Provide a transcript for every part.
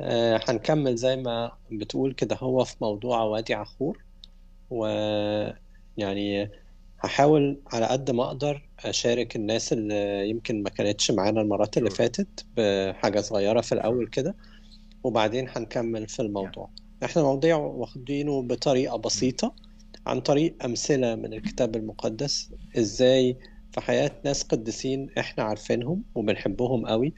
آه، هنكمل زي ما بتقول كده هو في موضوع وادي عخور ويعني هحاول على قد ما أقدر أشارك الناس اللي يمكن ما كانتش معانا المرات اللي. فاتت بحاجة صغيرة في الأول كده وبعدين هنكمل في الموضوع إحنا الموضوع واخدينه بطريقة بسيطة عن طريق أمثلة من الكتاب المقدس إزاي في حياة ناس قديسين إحنا عارفينهم وبنحبهم قوي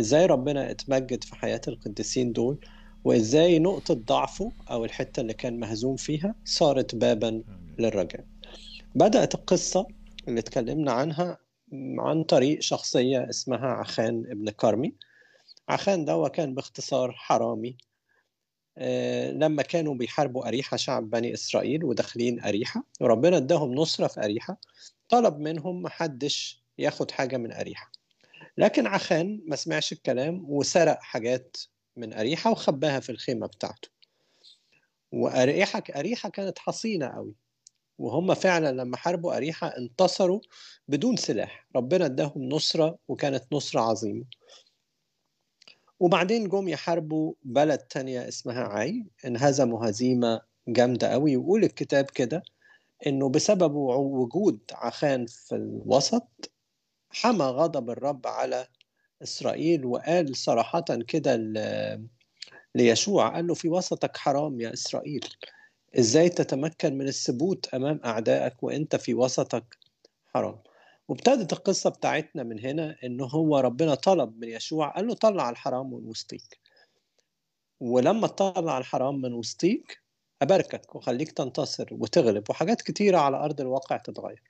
إزاي ربنا اتمجد في حياة القديسين دول وإزاي نقطة ضعفه أو الحتة اللي كان مهزوم فيها صارت بابا للرجاء بدأت القصة اللي اتكلمنا عنها عن طريق شخصية اسمها عخان ابن كرمي. عخان ده كان باختصار حرامي. آه، لما كانوا بيحاربوا أريحة شعب بني إسرائيل وداخلين أريحة وربنا اداهم نصرة في أريحة طلب منهم محدش ياخد حاجة من أريحة. لكن عخان ما سمعش الكلام وسرق حاجات من أريحة وخباها في الخيمة بتاعته. وأريحة أريحة كانت حصينة قوي. وهم فعلا لما حاربوا أريحة انتصروا بدون سلاح. ربنا اداهم نصرة وكانت نصرة عظيمة. وبعدين جم يحاربوا بلد تانية اسمها عاي. انهزموا هزيمة جامدة قوي. يقول الكتاب كده إنه بسبب وجود عخان في الوسط حمى غضب الرب على إسرائيل وقال صراحة كده ليشوع قال له في وسطك حرام يا إسرائيل. إزاي تتمكن من الثبوت أمام أعدائك وأنت في وسطك حرام؟ وابتدت القصة بتاعتنا من هنا إن هو ربنا طلب من يشوع قال له طلع الحرام من وسطيك. ولما تطلع الحرام من وسطيك أباركك وخليك تنتصر وتغلب وحاجات كتيرة على أرض الواقع تتغير.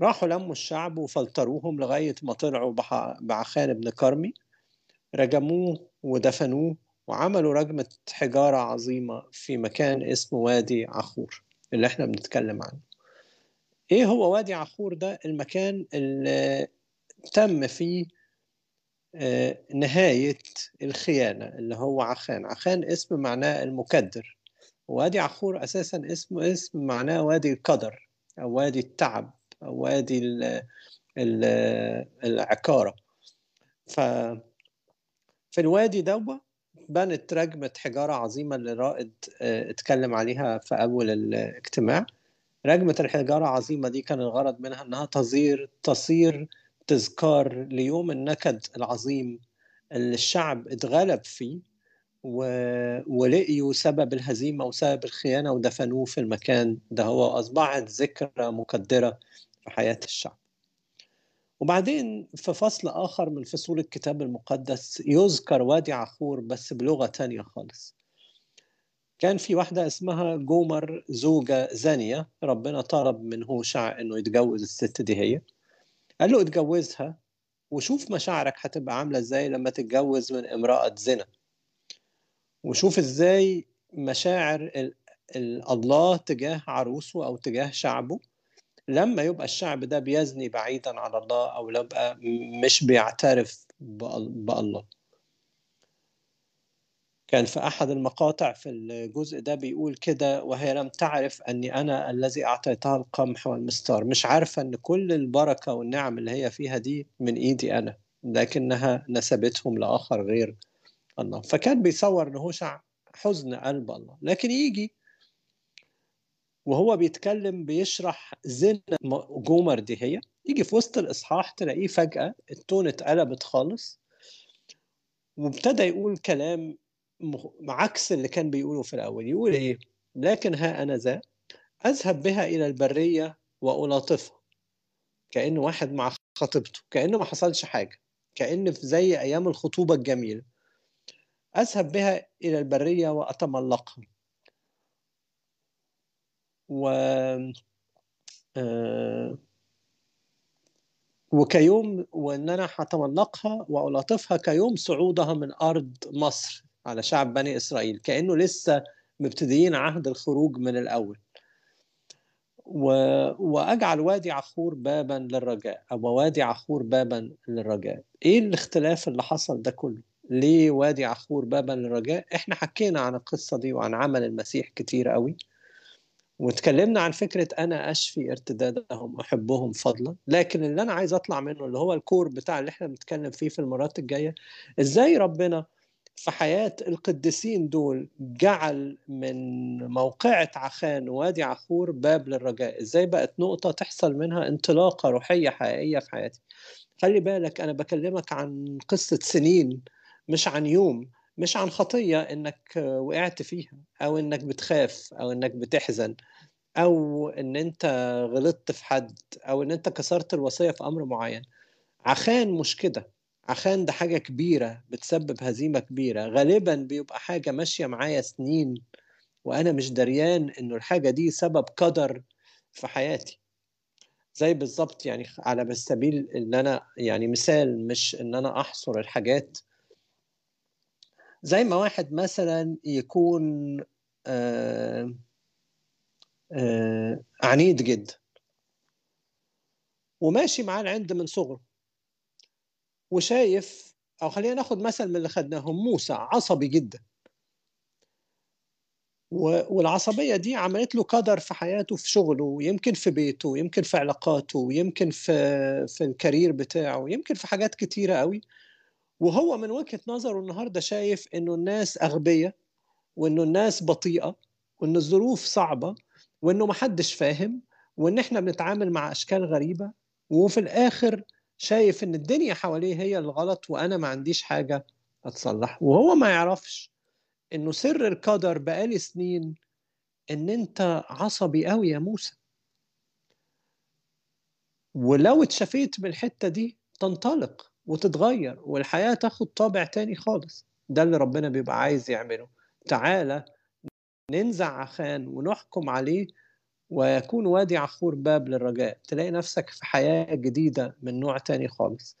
راحوا لموا الشعب وفلتروهم لغاية ما طلعوا بعخان بن كرمي رجموه ودفنوه وعملوا رجمة حجارة عظيمة في مكان اسمه وادي عخور اللي إحنا بنتكلم عنه. إيه هو وادي عخور ده؟ المكان اللي تم فيه آه، نهاية الخيانة اللي هو عخان. عخان اسم معناه المكدر. وادي عخور أساسا اسمه اسم معناه وادي القدر أو وادي التعب. وادي ال ال العكارة ف في الوادي دوا بنت رجمة حجارة عظيمة اللي رائد آه، اتكلم عليها في أول الاجتماع. رجمة الحجارة عظيمة دي كان الغرض منها أنها تصير تصير تذكار ليوم النكد العظيم اللي الشعب اتغلب فيه و... ولقيوا سبب الهزيمة وسبب الخيانة ودفنوه في المكان ده. هو أصبحت ذكرى مقدرة في حياة الشعب. وبعدين في فصل آخر من فصول الكتاب المقدس يذكر وادي عخور بس بلغة تانية خالص. كان في واحدة اسمها جومر زوجة زانية ربنا طلب من هوشع إنه يتجوز الست دي هي. قال له اتجوزها وشوف مشاعرك هتبقى عاملة إزاي لما تتجوز من امرأة زنا. وشوف إزاي مشاعر ال- ال- الله تجاه عروسه أو تجاه شعبه. لما يبقى الشعب ده بيزني بعيدا عن الله أو يبقى مش بيعترف بأل- بألله. كان في أحد المقاطع في الجزء ده بيقول كده وهي لم تعرف أني أنا الذي أعطيتها القمح والمستار. مش عارفة أن كل البركة والنعم اللي هي فيها دي من إيدي أنا لكنها نسبتهم لآخر غير الله. فكان بيصور أن هوشع حزن قلب الله. لكن يجي وهو بيتكلم بيشرح زنا جومر دي هي. يجي في وسط الإصحاح تلاقيه فجأة التون اتقلبت خالص وابتدى يقول كلام عكس اللي كان بيقوله في الأول. يقول إيه؟ لكن ها أنا ذا أذهب بها إلى البرية وألاطفها. كأنه واحد مع خطيبته كأنه ما حصلش حاجة كأن في زي أيام الخطوبة الجميلة. أذهب بها إلى البرية وأتملقها. و آه، وكيوم وإن أنا هتملقها والاطفها كيوم صعودها من أرض مصر على شعب بني إسرائيل كأنه لسه مبتدئين عهد الخروج من الأول. و... وأجعل وادي عخور بابا للرجاء أو وادي عخور بابا للرجاء. إيه الاختلاف اللي حصل ده كله؟ ليه وادي عخور بابا للرجاء؟ إحنا حكينا عن القصة دي وعن عمل المسيح كتير قوي. واتكلمنا عن فكرة أنا أشفي ارتدادهم أحبهم فضلا. لكن اللي أنا عايز أطلع منه اللي هو الكور بتاع اللي إحنا بنتكلم فيه في المرات الجاية إزاي ربنا في حياة القديسين دول جعل من موقعة عخان ووادي عخور باب للرجاء؟ إزاي بقت نقطة تحصل منها انطلاقة روحية حقيقية في حياتي؟ خلي بالك أنا بكلمك عن قصة سنين مش عن يوم مش عن خطية إنك وقعت فيها أو إنك بتخاف أو إنك بتحزن. أو إن أنت غلطت في حد أو إن أنت كسرت الوصية في أمر معين. عخان مش كده. عشان ده حاجة كبيرة بتسبب هزيمة كبيرة. غالبا بيبقى حاجة ماشية معايا سنين وأنا مش دريان إنه الحاجة دي سبب قدر في حياتي. زي بالظبط يعني على سبيل إن أنا يعني مثال مش إن أنا أحصر الحاجات. زي ما واحد مثلا يكون آه عنيد جدا وماشي معاه العند من صغره. وشايف أو خلينا ناخد مثل من اللي خدناهم موسى عصبي جدا. والعصبية دي عملت له قدر في حياته في شغله يمكن في بيته يمكن في علاقاته يمكن في في الكارير بتاعه يمكن في حاجات كتيرة قوي. وهو من وجهة نظره النهاردة شايف إنه الناس أغبية وإنه الناس بطيئة وإن الظروف صعبة وإنه محدش فاهم وإن إحنا بنتعامل مع أشكال غريبة وفي الآخر شايف إن الدنيا حواليه هي الغلط وأنا ما عنديش حاجة أتصلح. وهو ما يعرفش إنه سر القدر بقالي سنين إن أنت عصبي قوي يا موسى. ولو اتشفيت بالحته دي تنطلق وتتغير والحياة تاخد طابع تاني خالص. ده اللي ربنا بيبقى عايز يعمله. تعالى ننزع عخان ونحكم عليه ويكون وادي عخور باب للرجاء. تلاقي نفسك في حياة جديدة من نوع تاني خالص.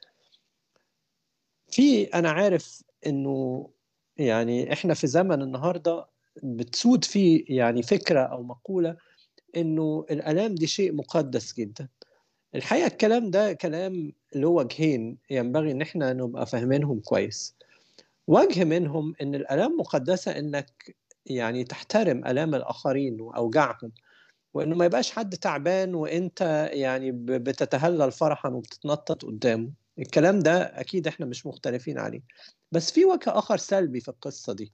في أنا عارف إنه يعني إحنا في زمن النهاردة بتسود فيه يعني فكرة أو مقولة إنه الآلام دي شيء مقدس جدا. الحقيقة الكلام ده كلام له وجهين ينبغي إن إحنا نبقى فاهمينهم كويس. وجه منهم إن الآلام مقدسة إنك يعني تحترم آلام الآخرين وأوجاعهم وإنه ما يبقاش حد تعبان وإنت يعني بتتهلل فرحا وبتتنطط قدامه. الكلام ده أكيد إحنا مش مختلفين عليه. بس في وجه آخر سلبي في القصة دي.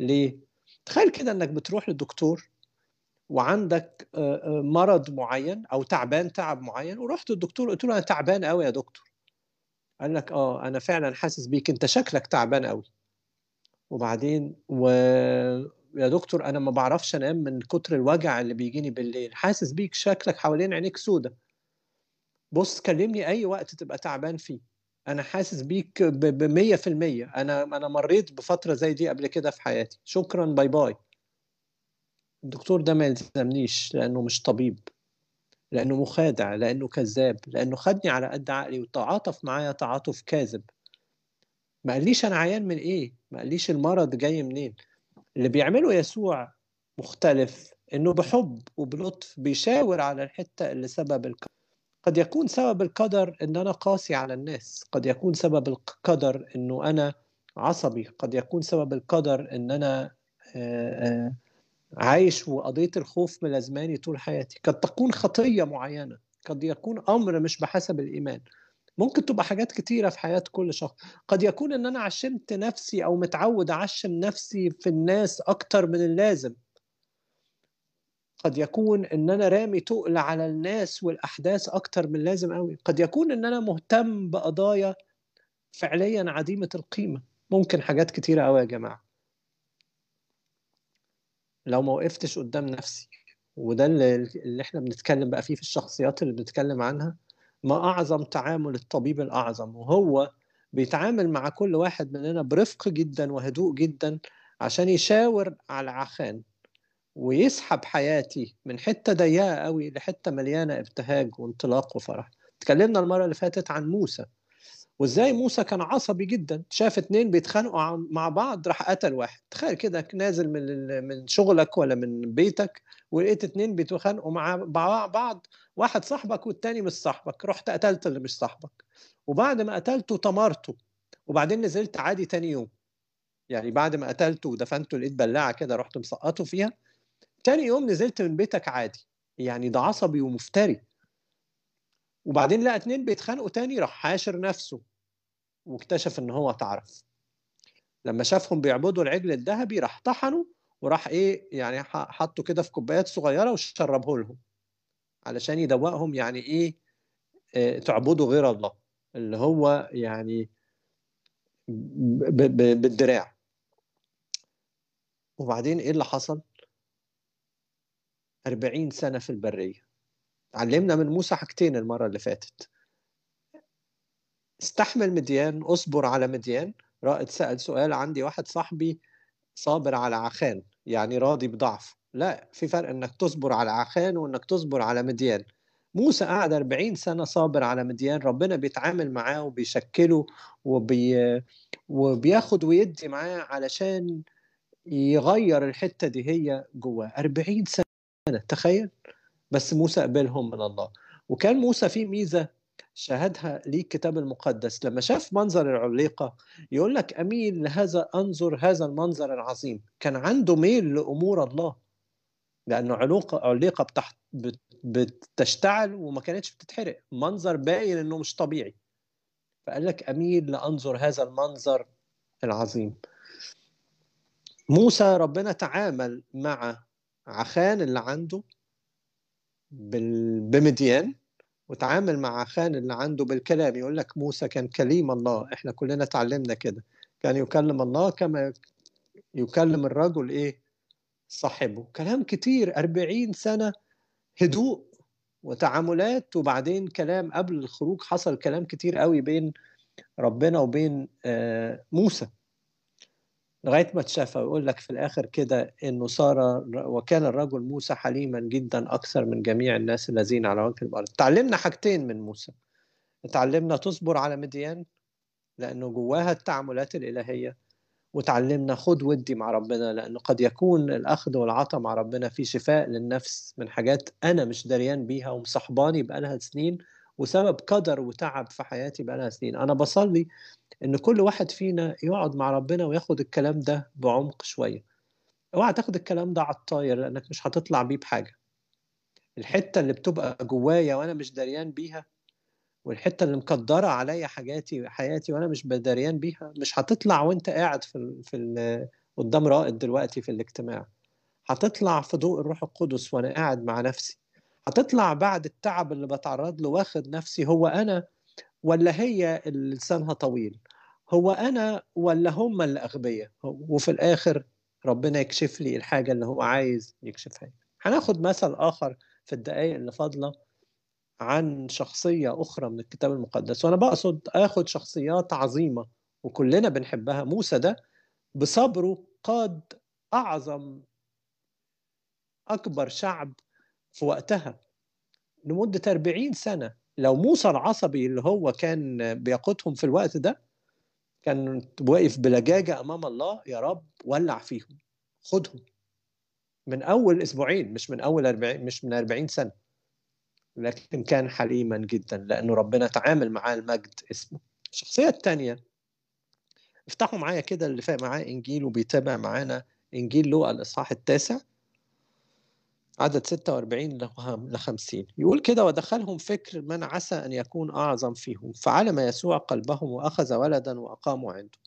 ليه؟ تخيل كده إنك بتروح للدكتور وعندك مرض معين أو تعبان تعب معين ورحت للدكتور قلت له أنا تعبان قوي يا دكتور. قال لك آه أنا فعلا حاسس بيك أنت شكلك تعبان قوي وبعدين و يا دكتور أنا ما بعرفش أنام من كتر الوجع اللي بيجيني بالليل. حاسس بيك شكلك حوالين عينيك سودة. بص كلمني أي وقت تبقى تعبان فيه. أنا حاسس بيك ب 100% أنا أنا مريت بفترة زي دي قبل كده في حياتي. شكرا باي باي. الدكتور ده ما يلزمنيش لأنه مش طبيب لأنه مخادع لأنه كذاب لأنه خدني على قد عقلي وتعاطف معايا تعاطف كاذب. ما قاليش أنا عيان من إيه؟ ما قاليش المرض جاي منين؟ اللي بيعمله يسوع مختلف إنه بحب وبلطف بيشاور على الحتة اللي سبب القدر قد يكون سبب القدر إن أنا قاسي على الناس قد يكون سبب القدر إنه أنا عصبي قد يكون سبب القدر إن أنا عايش وقضيه الخوف ملازماني طول حياتي. قد تكون خطية معينة قد يكون أمر مش بحسب الإيمان. ممكن تبقى حاجات كتيرة في حياة كل شخص. قد يكون إن أنا عشمت نفسي أو متعود أعشم نفسي في الناس أكتر من اللازم. قد يكون إن أنا رامي تقل على الناس والأحداث أكتر من اللازم قوي قد يكون إن أنا مهتم بقضايا فعليا عديمة القيمة. ممكن حاجات كتيرة قوي يا جماعة. لو ما وقفتش قدام نفسي وده اللي, إحنا بنتكلم بقى فيه في الشخصيات اللي بنتكلم عنها ما أعظم تعامل الطبيب الأعظم وهو بيتعامل مع كل واحد مننا برفق جدا وهدوء جدا عشان يشاور على عخان ويسحب حياتي من حتة ضيقة قوي لحتة مليانة إبتهاج وانطلاق وفرح. تكلمنا المرة اللي فاتت عن موسى وإزاي موسى كان عصبي جدا. شاف اتنين بيتخانقوا مع بعض راح قتل واحد. تخيل كده نازل من من شغلك ولا من بيتك ولقيت اتنين بيتخانقوا مع بعض واحد صاحبك والتاني مش صاحبك رحت قتلت اللي مش صاحبك. وبعد ما قتلته طمرته وبعدين نزلت عادي تاني يوم. يعني بعد ما قتلته ودفنته لقيت بلاعة كده رحت مسقطه فيها تاني يوم نزلت من بيتك عادي. يعني ده عصبي ومفتري. وبعدين لقى اتنين بيتخانقوا تاني راح حاشر نفسه واكتشف إن هو تعرف لما شافهم بيعبدوا العجل الذهبي راح طحنوا وراح إيه يعني حطوا كده في كوبايات صغيرة وشربه لهم. علشان يدوقهم يعني إيه؟ آه، تعبدوا غير الله اللي هو يعني بالدراع. وبعدين إيه اللي حصل؟ 40 سنة في البرية. علمنا من موسى حاجتين المرة اللي فاتت. استحمل مديان اصبر على مديان. رائد سأل سؤال عندي واحد صاحبي صابر على عخان يعني راضي بضعف. لا في فرق إنك تصبر على عخان وإنك تصبر على مديان. موسى قعد 40 سنة صابر على مديان ربنا بيتعامل معاه وبيشكله وبي... وبياخد ويدي معاه علشان يغير الحتة دي هي جواه. 40 سنة تخيل. بس موسى قبلهم من الله. وكان موسى فيه ميزة شاهدها لي الكتاب المقدس. لما شاف منظر العليقة يقول لك أميل لهذا أنظر هذا المنظر العظيم. كان عنده ميل لأمور الله. لأنه علوقة عليقة بتحت بتشتعل وما كانتش بتتحرق. منظر باين إنه مش طبيعي. فقال لك أميل لأنظر هذا المنظر العظيم. موسى ربنا تعامل مع عخان اللي عنده بمديان وتعامل مع خان اللي عنده بالكلام. يقول لك موسى كان كليم الله. إحنا كلنا تعلمنا كده. كان يكلم الله كما يكلم الرجل إيه؟ صاحبه. كلام كتير أربعين سنة هدوء وتعاملات وبعدين كلام قبل الخروج حصل كلام كتير قوي بين ربنا وبين آه، موسى. لغاية ما تشافى ويقول لك في الآخر كده إنه صار وكان الرجل موسى حليما جدا أكثر من جميع الناس الذين على وجه الأرض. تعلمنا حاجتين من موسى. تعلمنا تصبر على مديان لأنه جواها التعاملات الإلهية وتعلمنا خد ودي مع ربنا لأنه قد يكون الأخذ والعطاء مع ربنا في شفاء للنفس من حاجات أنا مش دريان بيها ومصاحباني بقالها سنين وسبب قدر وتعب في حياتي بقالها سنين. أنا بصلي إن كل واحد فينا يقعد مع ربنا وياخد الكلام ده بعمق شوية. اوعى تاخد الكلام ده على الطاير لأنك مش هتطلع بيه بحاجة. الحتة اللي بتبقى جوايا وأنا مش دريان بيها والحتة اللي مقدرة عليا حاجاتي حياتي وأنا مش بدريان بيها مش هتطلع وأنت قاعد في ال في ال قدام رائد دلوقتي في الاجتماع. هتطلع في ضوء الروح القدس وأنا قاعد مع نفسي. هتطلع بعد التعب اللي بتعرض له واخد نفسي هو أنا ولا هي اللي لسانها طويل؟ هو أنا ولا هم اللي وفي الآخر ربنا يكشف لي الحاجة اللي هو عايز يكشفها هناخد مثل آخر في الدقائق اللي فاضلة. عن شخصية أخرى من الكتاب المقدس. وأنا بقصد آخد شخصيات عظيمة وكلنا بنحبها. موسى ده بصبره قاد أعظم أكبر شعب في وقتها لمدة 40 سنة. لو موسى العصبي اللي هو كان بيقودهم في الوقت ده كان واقف بلجاجة أمام الله يا رب ولع فيهم خدهم. من أول أسبوعين مش من أول 40 مش من 40 سنة. لكن كان حليما جدا لأنه ربنا تعامل معاه المجد اسمه. الشخصية الثانية افتحوا معايا كده اللي فاق معاه إنجيل وبيتابع معانا إنجيل لوقا الإصحاح التاسع عدد 46 ل 50 يقول كده ودخلهم فكر من عسى أن يكون أعظم فيهم فعلم يسوع قلبهم وأخذ ولدا وأقاموا عنده.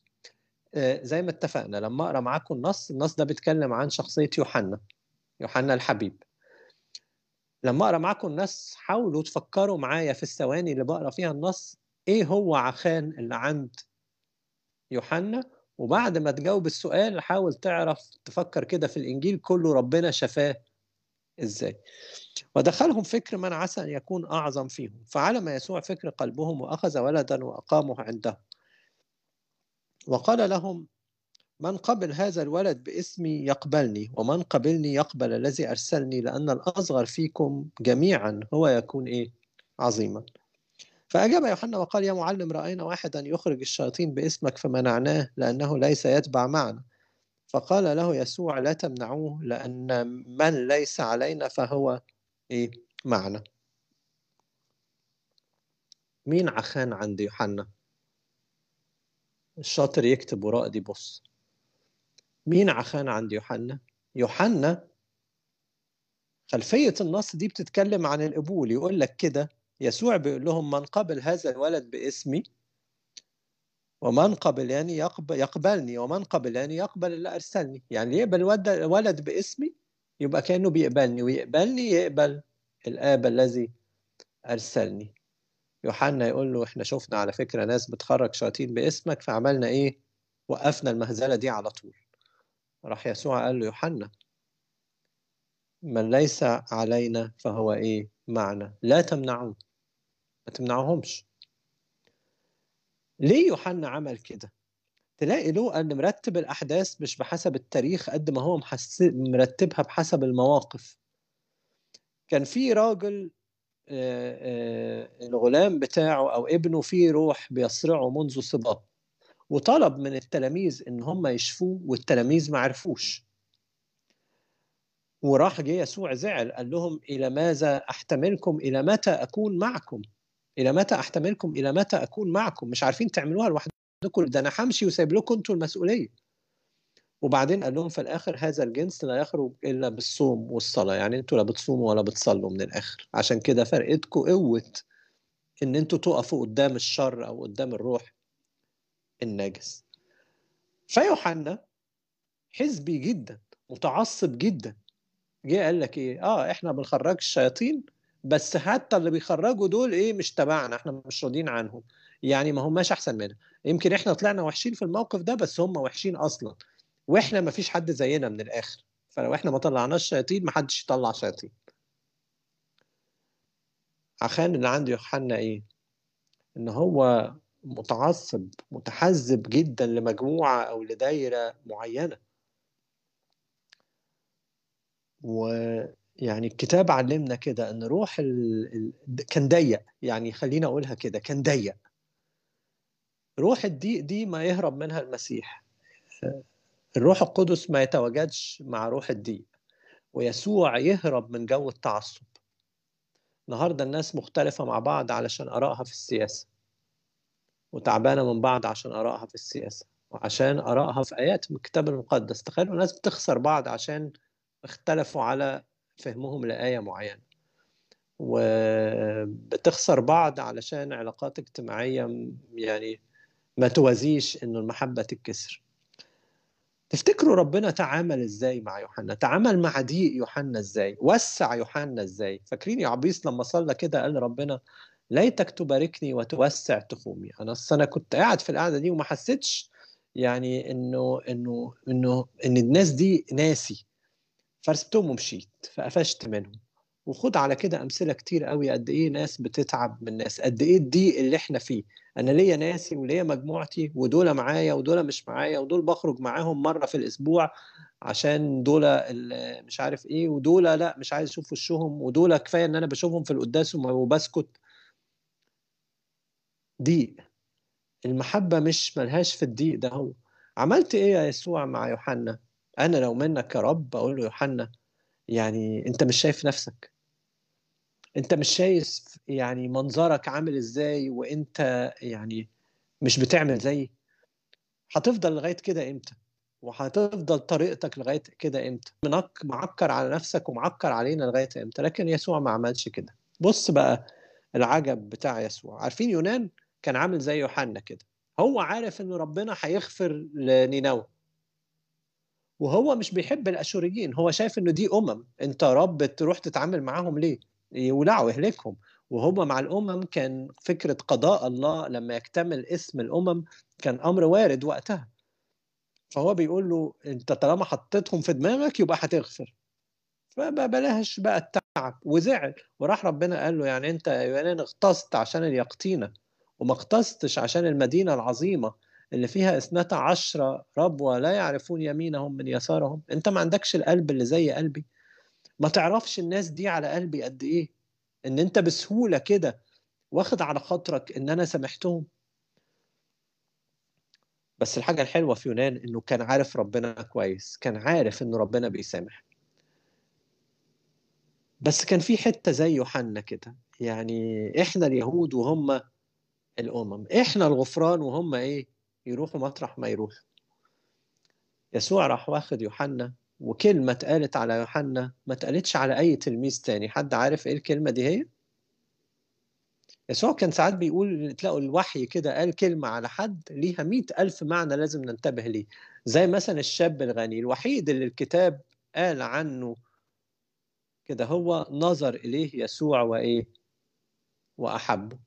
آه، زي ما اتفقنا لما أقرأ معاكم النص النص ده بيتكلم عن شخصية يوحنا يوحنا الحبيب. لما أقرأ معاكم النص حاولوا تفكروا معايا في الثواني اللي بقرأ فيها النص. إيه هو عخان اللي عند يوحنا؟ وبعد ما تجاوب السؤال حاول تعرف تفكر كده في الإنجيل كله ربنا شفاه إزاي. ودخلهم فكر من عسى أن يكون أعظم فيهم. فعلم يسوع فكر قلبهم وأخذ ولدا وأقامه عنده. وقال لهم من قبل هذا الولد باسمي يقبلني ومن قبلني يقبل الذي أرسلني لأن الأصغر فيكم جميعا هو يكون إيه؟ عظيما. فأجاب يوحنا وقال يا معلم رأينا واحدا يخرج الشياطين باسمك فمنعناه لأنه ليس يتبع معنا. فقال له يسوع لا تمنعوه لأن من ليس علينا فهو إيه؟ معنا. مين عخان عند يوحنا؟ الشاطر يكتب وراء دي بص. مين عخان عند يوحنا؟ يوحنا. خلفية النص دي بتتكلم عن القبول يقول لك كده يسوع بيقول لهم من قبل هذا الولد باسمي ومن قبلني يقبل يقبلني ومن قبلني يقبل اللي أرسلني. يعني يقبل ولد باسمي؟ يبقى كأنه بيقبلني ويقبلني يقبل الآب الذي أرسلني. يوحنا يقول له إحنا شفنا على فكرة ناس بتخرج شياطين باسمك فعملنا إيه؟ وقفنا المهزلة دي على طول. راح يسوع قال له يوحنا من ليس علينا فهو إيه؟ معنا. لا تمنعوه ما تمنعوهمش. ليه يوحنا عمل كده؟ تلاقي له أن مرتب الأحداث مش بحسب التاريخ قد ما هو مرتبها بحسب المواقف. كان في راجل الغلام بتاعه أو ابنه فيه روح بيصرعه منذ صباه وطلب من التلاميذ إن هم يشفوه والتلاميذ ما عرفوش. وراح جه يسوع زعل قال لهم إلى ماذا أحتملكم؟ إلى متى أكون معكم؟ إلى متى أحتملكم؟ إلى متى أكون معكم؟ مش عارفين تعملوها لوحدكم؟ ده أنا همشي وسايب لكم أنتوا المسؤولية. وبعدين قال لهم في الآخر هذا الجنس لا يخرج إلا بالصوم والصلاة. يعني أنتوا لا بتصوموا ولا بتصلوا من الآخر. عشان كده فرقتكم قوة إن أنتوا تقفوا قدام الشر أو قدام الروح. النجس. فيوحنا حزبي جدا متعصب جدا. جه قال لك إيه؟ آه إحنا بنخرج الشياطين بس حتى اللي بيخرجوا دول إيه؟ مش تبعنا إحنا مش راضيين عنهم. يعني ما هماش أحسن مننا يمكن إحنا طلعنا وحشين في الموقف ده بس هم وحشين أصلا. وإحنا ما فيش حد زينا من الآخر. فلو إحنا ما طلعناش شياطين ما حدش يطلع شياطين. عشان اللي عند يوحنا إيه؟ إن هو متعصب متحزب جدا لمجموعة أو لدايرة معينة. ويعني الكتاب علمنا كده إن روح ال... كان ضيق. يعني خلينا أقولها كده كان ضيق. روح الضيق دي ما يهرب منها المسيح. الروح القدس ما يتواجدش مع روح الضيق. ويسوع يهرب من جو التعصب. النهارده الناس مختلفة مع بعض علشان آرائها في السياسة. وتعبانة من بعض عشان ارائها في السياسة وعشان ارائها في آيات من الكتاب المقدس. تخيلوا الناس بتخسر بعض عشان اختلفوا على فهمهم لآية معينة. وبتخسر بعض علشان علاقات اجتماعية يعني ما توازيش إنه المحبة تتكسر. تفتكروا ربنا تعامل إزاي مع يوحنا؟ تعامل مع ضيق يوحنا إزاي؟ وسع يوحنا إزاي؟ فاكرين يا عبيس لما صلى كده قال ربنا ليتك تباركني وتوسع تخومي أنا أصل أنا كنت قاعد في القعدة دي وما حسيتش يعني إنه إنه إنه إن الناس دي ناسي. فرسبتهم ومشيت فقفشت منهم. وخد على كده أمثلة كتير قوي قد إيه ناس بتتعب من ناس قد إيه الضيق اللي إحنا فيه. أنا ليا ناسي وليا مجموعتي ودول معايا ودول مش معايا ودول بخرج معاهم مرة في الأسبوع عشان دول مش عارف إيه ودول لأ مش عايز أشوف وشهم ودول كفاية إن أنا بشوفهم في القداس وبسكت. ضيق. المحبة مش ملهاش في الضيق ده هو. عملت إيه يا يسوع مع يوحنا؟ أنا لو منك يا رب أقول له يوحنا يعني أنت مش شايف نفسك. أنت مش شايف يعني منظرك عامل إزاي وأنت يعني مش بتعمل زيي. هتفضل لغاية كده إمتى؟ وهتفضل طريقتك لغاية كده إمتى؟ معكر على نفسك ومعكر علينا لغاية إمتى؟ لكن يسوع ما عملش كده. بص بقى العجب بتاع يسوع. عارفين يونان؟ كان عامل زي يوحنا كده. هو عارف ان ربنا هيغفر لنينوى. وهو مش بيحب الأشوريين. هو شايف إنه دي أمم. أنت رب تروح تتعامل معاهم ليه؟ يولعوا يهلكهم وهو مع الأمم كان فكرة قضاء الله لما يكتمل اسم الأمم كان أمر وارد وقتها. فهو بيقول له أنت طالما حطيتهم في دماغك يبقى هتغفر. فبلاش بقى التعب. وزعل. وراح ربنا قال له يعني أنت يا اغتصت عشان اليقطينه وما اغتصتش عشان المدينة العظيمة اللي فيها اثنتا عشرة ربوة لا يعرفون يمينهم من يسارهم. انت ما عندكش القلب اللي زي قلبي. ما تعرفش الناس دي على قلبي قد إيه. ان انت بسهولة كده واخد على خاطرك ان أنا سامحتهم بس الحاجة الحلوة في يونان انه كان عارف ربنا كويس. كان عارف ان ربنا بيسامح. بس كان في حتة زي يوحنا كده. يعني إحنا اليهود وهم الأمم. إحنا الغفران وهم إيه؟ يروحوا مطرح ما يروحوا يسوع راح واخد يوحنا وكلمة اتقالت على يوحنا ما اتقالتش على أي تلميذ تاني. حد عارف إيه الكلمة دي هي؟ يسوع كان ساعات بيقول تلاقوا الوحي كده قال كلمة على حد ليها مئة ألف معنى لازم ننتبه ليه. زي مثلا الشاب الغني الوحيد اللي الكتاب قال عنه كده هو نظر إليه يسوع وإيه؟ وأحبه.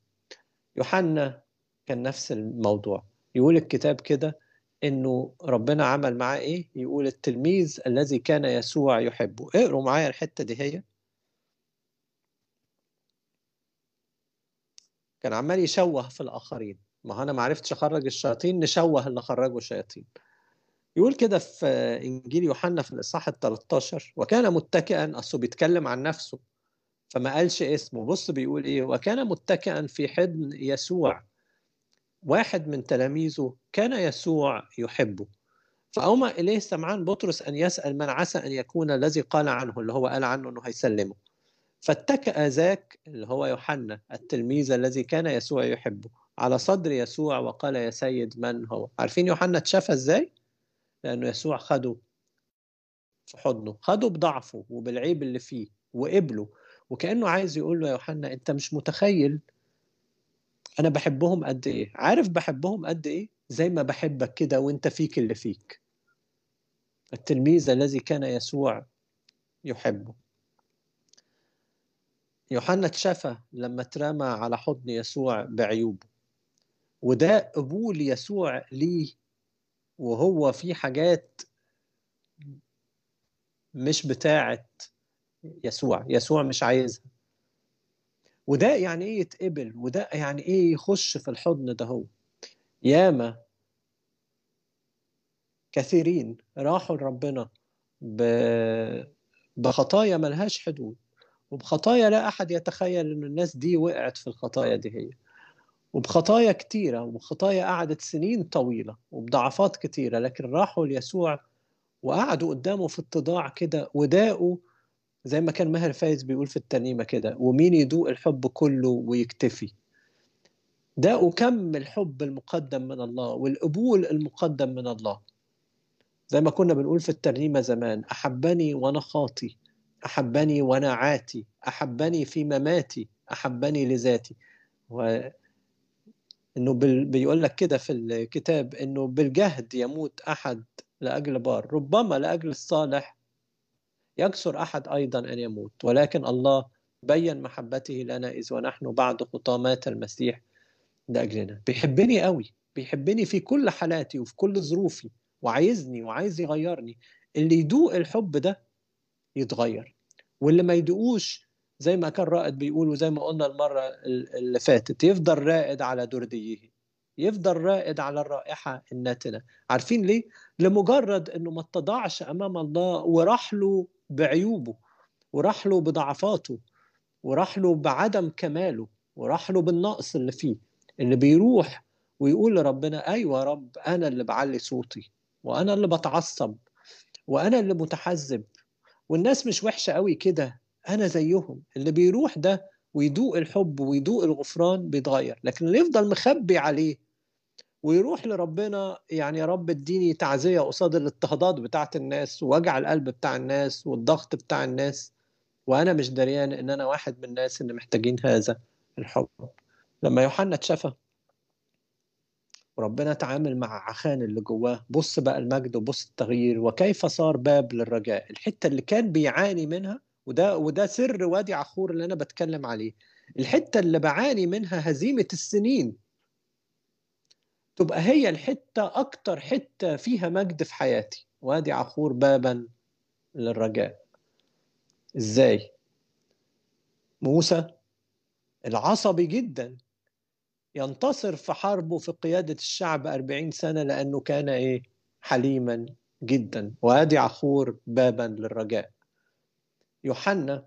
يوحنا كان نفس الموضوع. يقول الكتاب كده إنه ربنا عمل معاه إيه؟ يقول التلميذ الذي كان يسوع يحبه. اقروا معايا الحتة دي هي. كان عمال يشوه في الآخرين. ما أنا ما عرفتش أخرج الشياطين نشوه اللي خرجوا الشياطين يقول كده في إنجيل يوحنا في الإصحاح ال 13 وكان متكئا اصله بيتكلم عن نفسه. فما قالش اسمه. بص بيقول إيه وكان متكئا في حضن يسوع. واحد من تلاميذه كان يسوع يحبه. فأومى إليه سمعان بطرس أن يسأل من عسى أن يكون الذي قال عنه اللي هو قال عنه أنه هيسلمه. فاتكأ ذاك اللي هو يوحنا التلميذ الذي كان يسوع يحبه على صدر يسوع وقال يا سيد من هو؟ عارفين يوحنا اتشافى إزاي؟ لأنه يسوع خده في حضنه خده بضعفه وبالعيب اللي فيه وقبله. وكأنه عايز يقول له يا يوحنا أنت مش متخيل أنا بحبهم قد إيه. عارف بحبهم قد إيه؟ زي ما بحبك كده وأنت فيك اللي فيك. التلميذ الذي كان يسوع يحبه. يوحنا اتشفى لما اترمى على حضن يسوع بعيوبه. وده قبول يسوع ليه وهو في حاجات مش بتاعت يسوع يسوع مش عايزها. وده يعني إيه يتقبل؟ وده يعني إيه يخش في الحضن ده هو؟ ياما كثيرين راحوا لربنا ب... بخطايا ملهاش حدود وبخطايا لا أحد يتخيل أن الناس دي وقعت في الخطايا دي هي. وبخطايا كتيرة وبخطايا قعدت سنين طويلة وبضعفات كتيرة لكن راحوا ليسوع وقعدوا قدامه في اتضاع كده وداقوا زي ما كان ماهر فايز بيقول في الترنيمة كده ومين يدوق الحب كله ويكتفي. ده وكم الحب المقدم من الله والقبول المقدم من الله. زي ما كنا بنقول في الترنيمة زمان أحبني وأنا خاطي أحبني وأنا عاتي أحبني في مماتي أحبني لذاتي. و إنه بال... بيقول لك كده في الكتاب إنه بالجهد يموت أحد لأجل بار ربما لأجل الصالح يكسر أحد أيضا أن يموت. ولكن الله بين محبته لنا إذ ونحن بعد خطامات المسيح لأجلنا. بيحبني قوي. بيحبني في كل حالاتي وفي كل ظروفي. وعايزني وعايز يغيرني. اللي يدوق الحب ده يتغير. واللي ما يدوقوش زي ما كان رائد بيقول وزي ما قلنا المرة اللي فاتت يفضل رائد على درديه. يفضل رائد على الرائحة الناتنة عارفين ليه؟ لمجرد أنه ما اتضعش أمام الله وراح له بعيوبه وراح له بضعفاته وراح له بعدم كماله وراح له بالنقص اللي فيه اللي بيروح ويقول لربنا أيوه يا رب أنا اللي بعلي صوتي وأنا اللي بتعصب وأنا اللي متحزب والناس مش وحشة قوي كده أنا زيهم. اللي بيروح ده ويدوق الحب ويدوق الغفران بيتغير لكن اللي يفضل مخبي عليه ويروح لربنا يعني يا رب اديني تعزية قصاد الاضطهادات بتاعت الناس ووجع القلب بتاع الناس والضغط بتاع الناس. وأنا مش دريان إن أنا واحد من الناس اللي محتاجين هذا الحب. لما يوحنا اتشفى وربنا تعامل مع عخان اللي جواه. بص بقى المجد وبص التغيير وكيف صار باب للرجاء؟ الحتة اللي كان بيعاني منها وده وده سر وادي عخور اللي أنا بتكلم عليه. الحتة اللي بعاني منها هزيمة السنين. تبقى هي الحتة أكتر حتة فيها مجد في حياتي. وادي عخور بابا للرجاء. إزاي؟ موسى العصبي جدا ينتصر في حربه في قيادة الشعب أربعين سنة لأنه كان إيه؟ حليما جدا. وادي عخور بابا للرجاء. يوحنا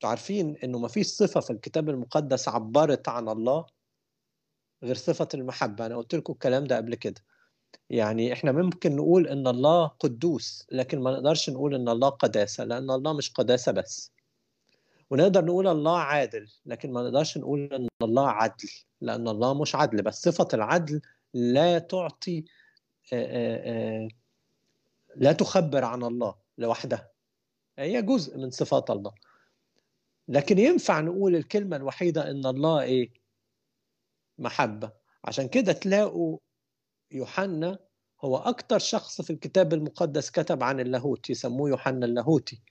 تعرفين إنه ما فيش صفة في الكتاب المقدس عبرت عن الله؟ غير صفة المحبة. أنا قلت لكم الكلام ده قبل كده. يعني إحنا ممكن نقول إن الله قدوس لكن ما نقدرش نقول إن الله قداسة لأن الله مش قداسة بس. ونقدر نقول الله عادل لكن ما نقدرش نقول إن الله عدل لأن الله مش عدل. بس صفة العدل لا تعطي آآ آآ لا تخبر عن الله لوحدها. هي جزء من صفات الله. لكن ينفع نقول الكلمة الوحيدة إن الله إيه؟ محبة. عشان كده تلاقوا يوحنا هو أكتر شخص في الكتاب المقدس كتب عن اللاهوت يسموه يوحنا اللاهوتي.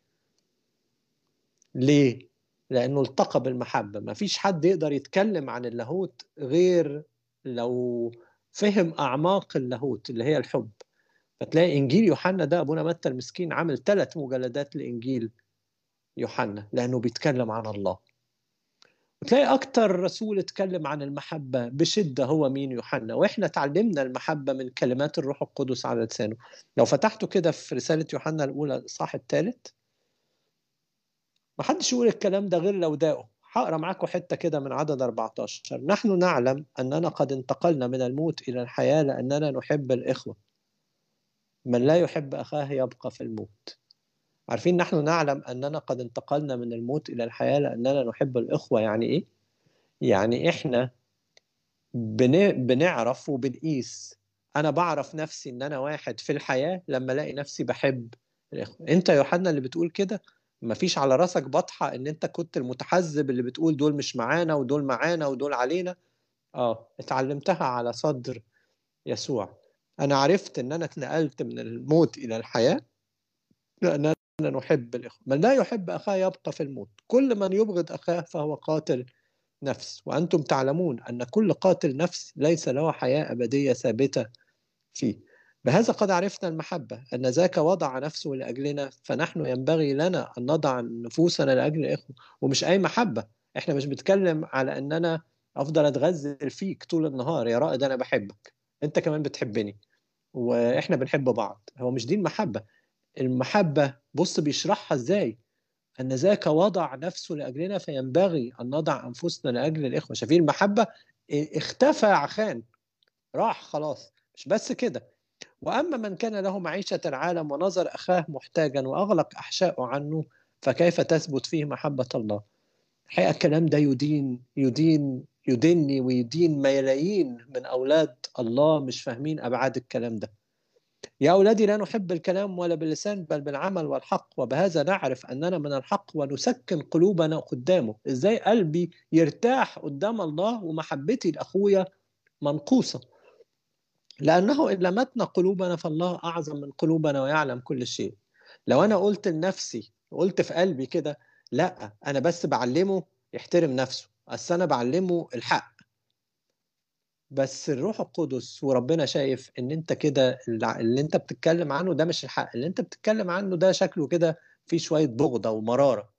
ليه؟ لأنه التقى بالمحبة. ما فيش حد يقدر يتكلم عن اللاهوت غير لو فهم أعماق اللاهوت اللي هي الحب. فتلاقي إنجيل يوحنا ده أبونا متى المسكين عامل ثلاث مجلدات لإنجيل يوحنا لأنه بيتكلم عن الله. وتلاقي أكتر رسول اتكلم عن المحبة بشدة هو مين؟ يوحنا. وإحنا تعلمنا المحبة من كلمات الروح القدس على لسانه. لو فتحتوا كده في رسالة يوحنا الأولى الإصحاح الثالث. ما حدش يقول الكلام ده غير لو داقه. هقرأ معاكم حتة كده من عدد 14 نحن نعلم أننا قد انتقلنا من الموت إلى الحياة لأننا نحب الإخوة. من لا يحب أخاه يبقى في الموت. عارفين نحن نعلم أننا قد انتقلنا من الموت إلى الحياة لأننا نحب الإخوة يعني إيه؟ يعني إحنا بنعرف وبنقيس. أنا بعرف نفسي إن أنا واحد في الحياة لما ألاقي نفسي بحب الإخوة. أنت يا يوحنا اللي بتقول كده ما فيش على راسك بطحة إن أنت كنت المتحزب اللي بتقول دول مش معانا ودول معانا ودول علينا. آه اتعلمتها على صدر يسوع. أنا عرفت إن أنا اتنقلت من الموت إلى الحياة لاننا نحب الإخوة. من لا يحب أخاه يبقى في الموت. كل من يبغض أخاه فهو قاتل نفس. وأنتم تعلمون أن كل قاتل نفس ليس له حياة أبدية ثابتة فيه. بهذا قد عرفنا المحبة أن ذاك وضع نفسه لأجلنا فنحن ينبغي لنا أن نضع نفوسنا لأجل الإخوة. ومش أي محبة. إحنا مش بنتكلم على أن أنا أفضل أتغزل فيك طول النهار. يا رائد أنا بحبك. أنت كمان بتحبني. وإحنا بنحب بعض. هو مش دي المحبة المحبة بص بيشرحها إزاي؟ أن ذاك وضع نفسه لأجلنا فينبغي أن نضع أنفسنا لأجل الإخوة. شايفين المحبة؟ اختفى عخان راح خلاص. مش بس كده. وأما من كان له معيشة العالم ونظر أخاه محتاجا وأغلق أحشاءه عنه فكيف تثبت فيه محبة الله؟ الحقيقة الكلام ده يدين يدين يديني ويدين ملايين من أولاد الله مش فاهمين أبعاد الكلام ده. يا أولادي لا نحب الكلام ولا باللسان بل بالعمل والحق. وبهذا نعرف أننا من الحق ونسكن قلوبنا قدامه. إزاي قلبي يرتاح قدام الله ومحبتي لأخويا منقوصة؟ لأنه إن لمتنا قلوبنا فالله أعظم من قلوبنا ويعلم كل شيء. لو أنا قلت لنفسي قلت في قلبي كده لأ أنا بس بعلمه يحترم نفسه. أصل أنا بعلمه الحق. بس الروح القدس وربنا شايف إن أنت كده اللي أنت بتتكلم عنه ده مش الحق اللي أنت بتتكلم عنه ده شكله كده فيه شوية بغضة ومرارة.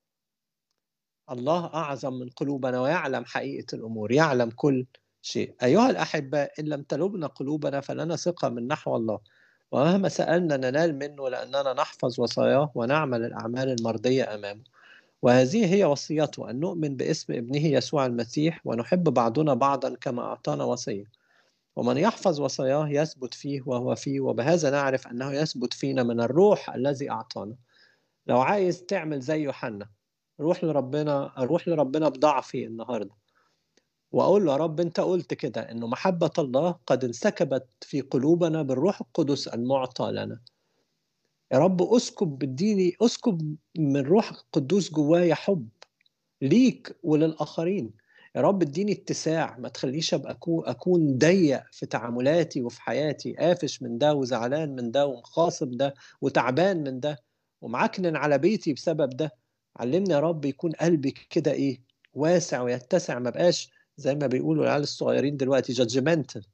الله أعظم من قلوبنا ويعلم حقيقة الأمور يعلم كل شيء. أيها الأحباء إن لم تلبنا قلوبنا فلنا ثقة من نحو الله. ومهما سألنا ننال منه لأننا نحفظ وصاياه ونعمل الأعمال المرضية أمامه. وهذه هي وصيته أن نؤمن باسم ابنه يسوع المسيح ونحب بعضنا بعضا كما أعطانا وصية. ومن يحفظ وصاياه يثبت فيه وهو فيه وبهذا نعرف أنه يثبت فينا من الروح الذي أعطانا. لو عايز تعمل زي يوحنا روح لربنا روح لربنا بضعفي النهارده. وأقول له يا رب أنت قلت كده إنه محبة الله قد انسكبت في قلوبنا بالروح القدس المعطى لنا. يا رب اسكب بالديني اسكب من روح القدوس جوايا حب ليك وللآخرين. يا رب اديني اتساع ما تخليش أبقى أكون ضيق في تعاملاتي وفي حياتي قافش من ده وزعلان من ده ومخاصم ده وتعبان من ده ومعكنن على بيتي بسبب ده. علمني يا رب يكون قلبي كده إيه واسع ويتسع ما بقاش زي ما بيقولوا العيال الصغيرين دلوقتي judgmental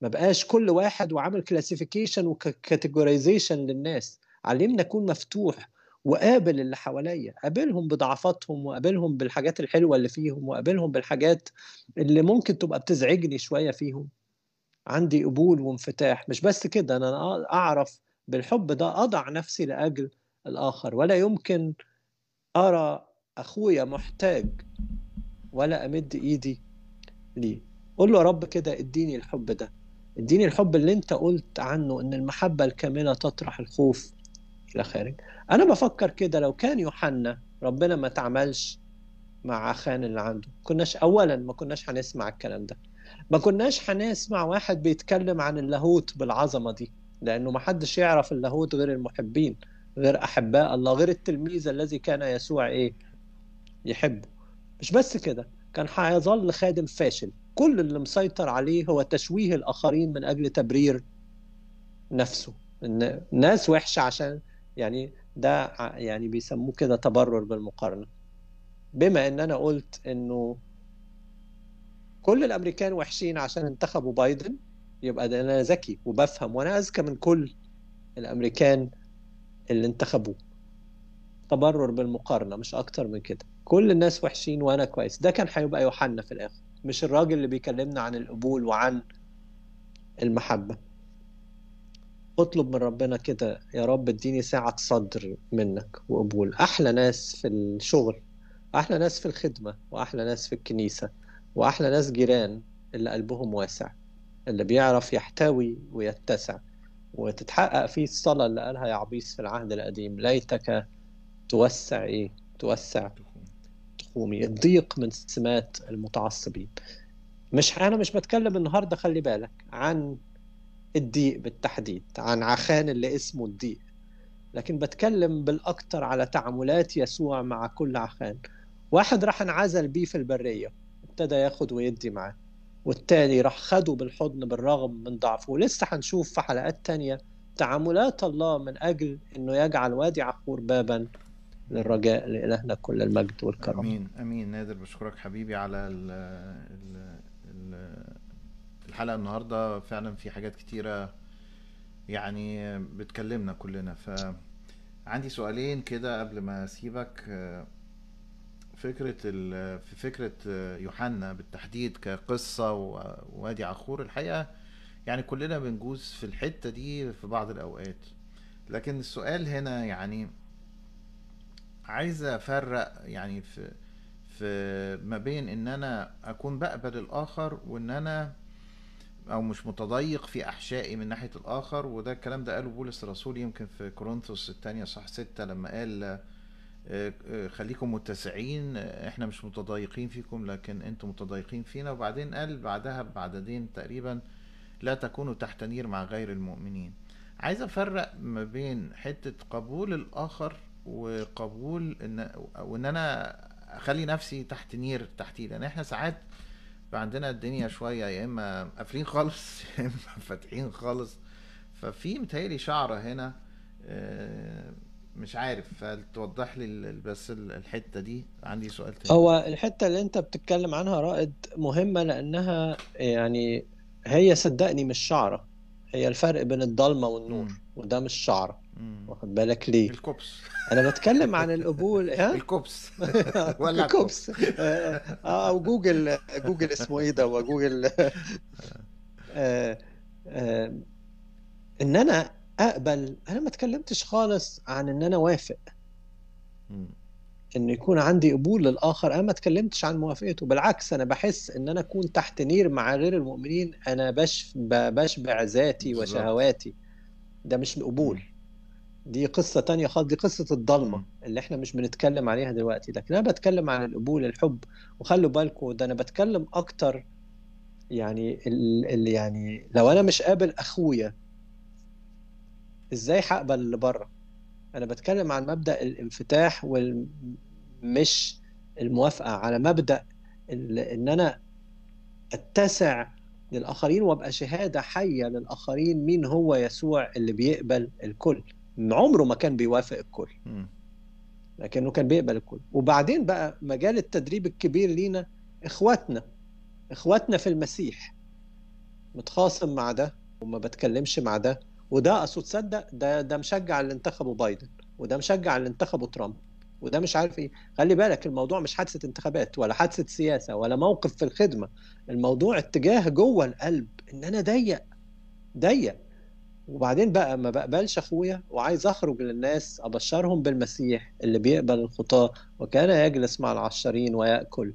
ما بقاش كل واحد وعامل classification و categorization للناس. علمنا اكون مفتوح وقابل اللي حواليا قابلهم بضعفاتهم وقابلهم بالحاجات الحلوة اللي فيهم وقابلهم بالحاجات اللي ممكن تبقى بتزعجني شوية فيهم. عندي قبول وانفتاح. مش بس كده أنا أعرف بالحب ده أضع نفسي لأجل الآخر. ولا يمكن أرى أخويا محتاج ولا أمد إيدي ليه. قول له يا رب كده اديني الحب ده. اديني الحب اللي أنت قلت عنه إن المحبة الكاملة تطرح الخوف. إلى خارج أنا بفكر كده لو كان يوحنا ربنا ما تعملش مع خان اللي عنده كناش اولا ما كناش هنسمع الكلام ده. ما كناش هنسمع واحد بيتكلم عن اللاهوت بالعظمة دي لأنه ما حدش يعرف اللاهوت غير المحبين غير أحباء الله غير التلميذ الذي كان يسوع إيه؟ يحبه. مش بس كده كان هيظل خادم فاشل. كل اللي مسيطر عليه هو تشويه الآخرين من أجل تبرير نفسه. إن ناس وحشة عشان يعني ده يعني بيسموه كده تبرر بالمقارنة. بما إن أنا قلت إنه كل الأمريكان وحشين عشان انتخبوا بايدن يبقى ده أنا ذكي وبفهم وأنا أذكى من كل الأمريكان اللي انتخبوه. تبرر بالمقارنة مش أكتر من كده. كل الناس وحشين وأنا كويس. ده كان هيبقى يوحنا في الآخر مش الراجل اللي بيكلمنا عن القبول وعن المحبة. اطلب من ربنا كده يا رب اديني ساعة صدر منك وقبول. أحلى ناس في الشغل أحلى ناس في الخدمة وأحلى ناس في الكنيسة وأحلى ناس جيران اللي قلبهم واسع اللي بيعرف يحتوي ويتسع. وتتحقق فيه الصلاة اللي قالها يعبيس في العهد القديم. ليتك توسع إيه؟ توسع تخومي. الضيق من سمات المتعصبين. مش أنا مش بتكلم النهاردة خلي بالك عن الضيق بالتحديد عن عخان اللي اسمه الضيق. لكن بتكلم بالأكثر على تعاملات يسوع مع كل عخان. واحد راح انعزل بيه في البرية ابتدى ياخد ويدي معاه والتاني راح خده بالحضن بالرغم من ضعفه. ولسه هنشوف في حلقات تانية تعاملات الله من أجل أنه يجعل وادي عخور بابا للرجاء لإلهنا كل المجد والكرم. آمين آمين. نادر بشكرك حبيبي على ال ال الحلقة النهارده فعلا في حاجات كتيرة يعني بتكلمنا كلنا. ف عندي سؤالين كده قبل ما أسيبك. فكرة في فكرة يوحنا بالتحديد كقصة ووادي عخور الحقيقة يعني كلنا بنجوز في الحتة دي في بعض الأوقات. لكن السؤال هنا يعني عايز أفرق يعني في في ما بين إن أنا أكون بقبل الآخر وإن أنا أو مش متضيق في أحشائي من ناحية الآخر وده الكلام ده قاله بولس الرسول يمكن في كورنثوس الثانية صح ستة لما قال خليكم متسعين إحنا مش متضايقين فيكم لكن أنتم متضايقين فينا. وبعدين قال بعدها بعددين تقريبا لا تكونوا تحت نير مع غير المؤمنين. عايز أفرق ما بين حتة قبول الآخر وقبول إن وإن أنا أخلي نفسي تحت نير تحتي لأن إحنا ساعات عندنا الدنيا شوية يا إما قافلين خالص يا إما فاتحين خالص. ففي متهيألي شعره هنا مش عارف هل توضح لي بس الحتة دي؟ عندي سؤال تاني. هو الحتة اللي أنت بتتكلم عنها رائد مهمة لأنها يعني هي صدقني مش شعرة هي الفرق بين الضلمة والنور م. وده مش شعرة. واخد بالك ليه؟ الكوبس. أنا بتكلم عن القبول ها؟ الكوبس. ولا الكوبس. آه أو جوجل جوجل اسمه إيه ده؟ وجوجل آه آه إن أنا أقبل. أنا ما اتكلمتش خالص عن إن أنا وافق. إن يكون عندي قبول للآخر. أنا ما اتكلمتش عن موافقته. بالعكس أنا بحس إن أنا أكون تحت نير مع غير المؤمنين. أنا بش بشبع ذاتي وشهواتي. ده مش قبول دي قصة تانية خالص دي قصة الضلمة اللي إحنا مش بنتكلم عليها دلوقتي. لكن أنا بتكلم عن القبول الحب. وخلوا بالكم ده أنا بتكلم أكتر يعني اللي يعني لو أنا مش قابل أخويا إزاي هقبل اللي بره؟ أنا بتكلم عن مبدأ الانفتاح والمش الموافقة على مبدأ إن أنا أتسع للآخرين وأبقى شهادة حية للآخرين مين هو يسوع اللي بيقبل الكل. عمره ما كان بيوافق الكل. لكنه كان بيقبل الكل. وبعدين بقى مجال التدريب الكبير لينا إخواتنا. إخواتنا في المسيح. متخاصم مع ده وما بتكلمش مع ده. وده اصل تصدق ده ده مشجع اللي انتخبوا بايدن. وده مشجع اللي انتخبوا ترامب. وده مش عارف إيه. خلي بالك الموضوع مش حادثة انتخابات ولا حادثة سياسة ولا موقف في الخدمة. الموضوع اتجاه جوه القلب. إن أنا ضيق. ضيق. وبعدين بقى ما بقبلش أخويا وعايز أخرج للناس أبشرهم بالمسيح اللي بيقبل الخطاة وكان يجلس مع العشرين ويأكل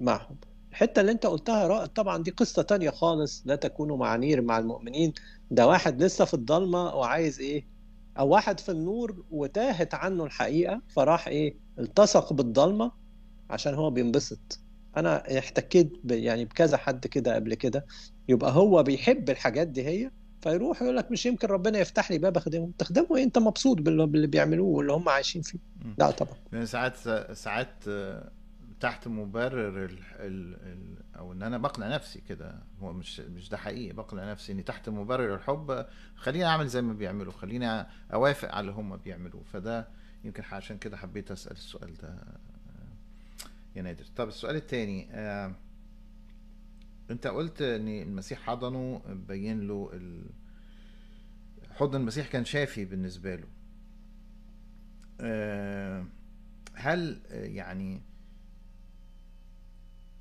معهم. الحتة اللي أنت قلتها رائد طبعا دي قصة تانية خالص لا تكونوا مع نير مع المؤمنين. ده واحد لسه في الضلمة وعايز إيه؟ أو واحد في النور وتاهت عنه الحقيقة فراح إيه؟ التصق بالضلمة عشان هو بينبسط. أنا احتكيت يعني بكذا حد كده قبل كده يبقى هو بيحب الحاجات دي هي فيروح يقول لك مش يمكن ربنا يفتح لي باب اخدمهم تخدموا إيه؟ أنت مبسوط باللي بيعملوه واللي هم عايشين فيه. لا طبعا. يعني ساعات ساعات تحت مبرر ال ال ال أو إن أنا بقنع نفسي كده. هو مش مش ده حقيقي بقنع نفسي إني تحت مبرر الحب خليني أعمل زي ما بيعملوا خليني أوافق على اللي هم بيعملوه. فده يمكن عشان كده حبيت أسأل السؤال ده يا نادر. طب السؤال التاني آه، انت قلت ان المسيح حضنه بين له ال... حضن المسيح كان شافي بالنسبة له. آه، هل يعني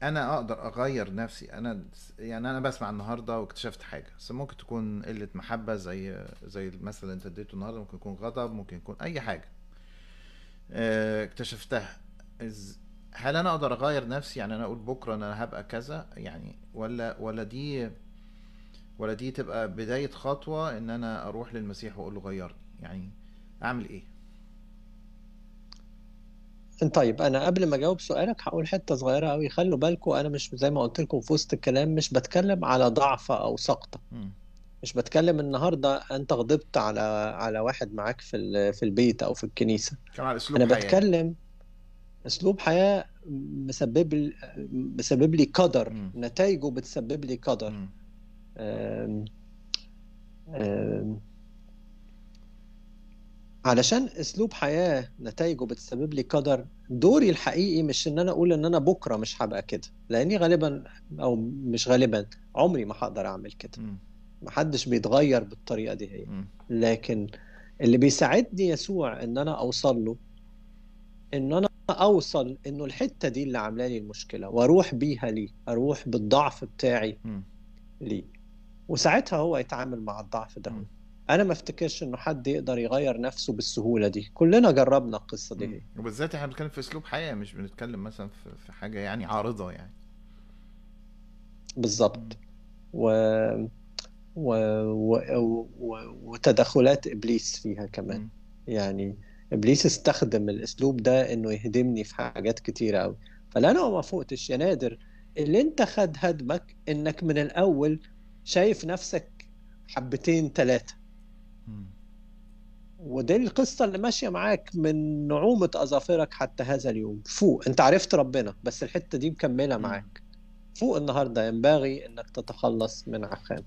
أنا أقدر أغير نفسي؟ أنا يعني أنا بسمع النهارده واكتشفت حاجة. بس ممكن تكون قلة محبة زي زي المثل اللي أنت اديته النهارده. ممكن يكون غضب ممكن يكون أي حاجة. آه، اكتشفتها. هل أنا أقدر أغير نفسي؟ يعني أنا أقول بكرة ان أنا هبقى كذا يعني ولا ولا دي ولا دي تبقى بداية خطوة إن أنا أروح للمسيح وأقول له غيرني؟ يعني أعمل إيه؟ طيب أنا قبل ما أجاوب سؤالك هقول حتة صغيرة قوي خلوا بالكم أنا مش زي ما قلت لكم في وسط الكلام مش بتكلم على ضعف أو سقطة. مش بتكلم النهارده أنت غضبت على على واحد معاك في ال- في البيت أو في الكنيسة. كان على أسلوب أنا بتكلم أسلوب حياة مسبب مسبب لي قدر. نتائجه بتسبب لي قدر علشان أسلوب حياة نتائجه بتسبب لي قدر دوري الحقيقي مش إن أنا أقول إن أنا بكرة مش هبقى كده لأني غالبا أو مش غالبا عمري ما هقدر أعمل كده. محدش بيتغير بالطريقة دي هي. لكن اللي بيساعدني يسوع إن أنا أوصل له إن أنا أوصل إنه الحتة دي اللي عاملة لي المشكلة وأروح بيها ليه؟ أروح بالضعف بتاعي. ليه؟ وساعتها هو يتعامل مع الضعف ده. مم. أنا ما أفتكرش إنه حد يقدر يغير نفسه بالسهولة دي. كلنا جربنا القصة دي. وبالذات إحنا بنتكلم في أسلوب حياة مش بنتكلم مثلا في حاجة يعني عارضة يعني. بالظبط و... و... و... و... وتدخلات إبليس فيها كمان. مم. يعني إبليس استخدم الأسلوب ده إنه يهدمني في حاجات كتيرة قوي فلا أنا ما فوقتش يا نادر اللي أنت خد هدمك إنك من الأول شايف نفسك حبتين ثلاثة. ودي القصة اللي ماشية معاك من نعومة أظافرك حتى هذا اليوم. فوق. أنت عرفت ربنا بس الحتة دي مكملة مم. معاك. فوق النهارده ينبغي إنك تتخلص من عخان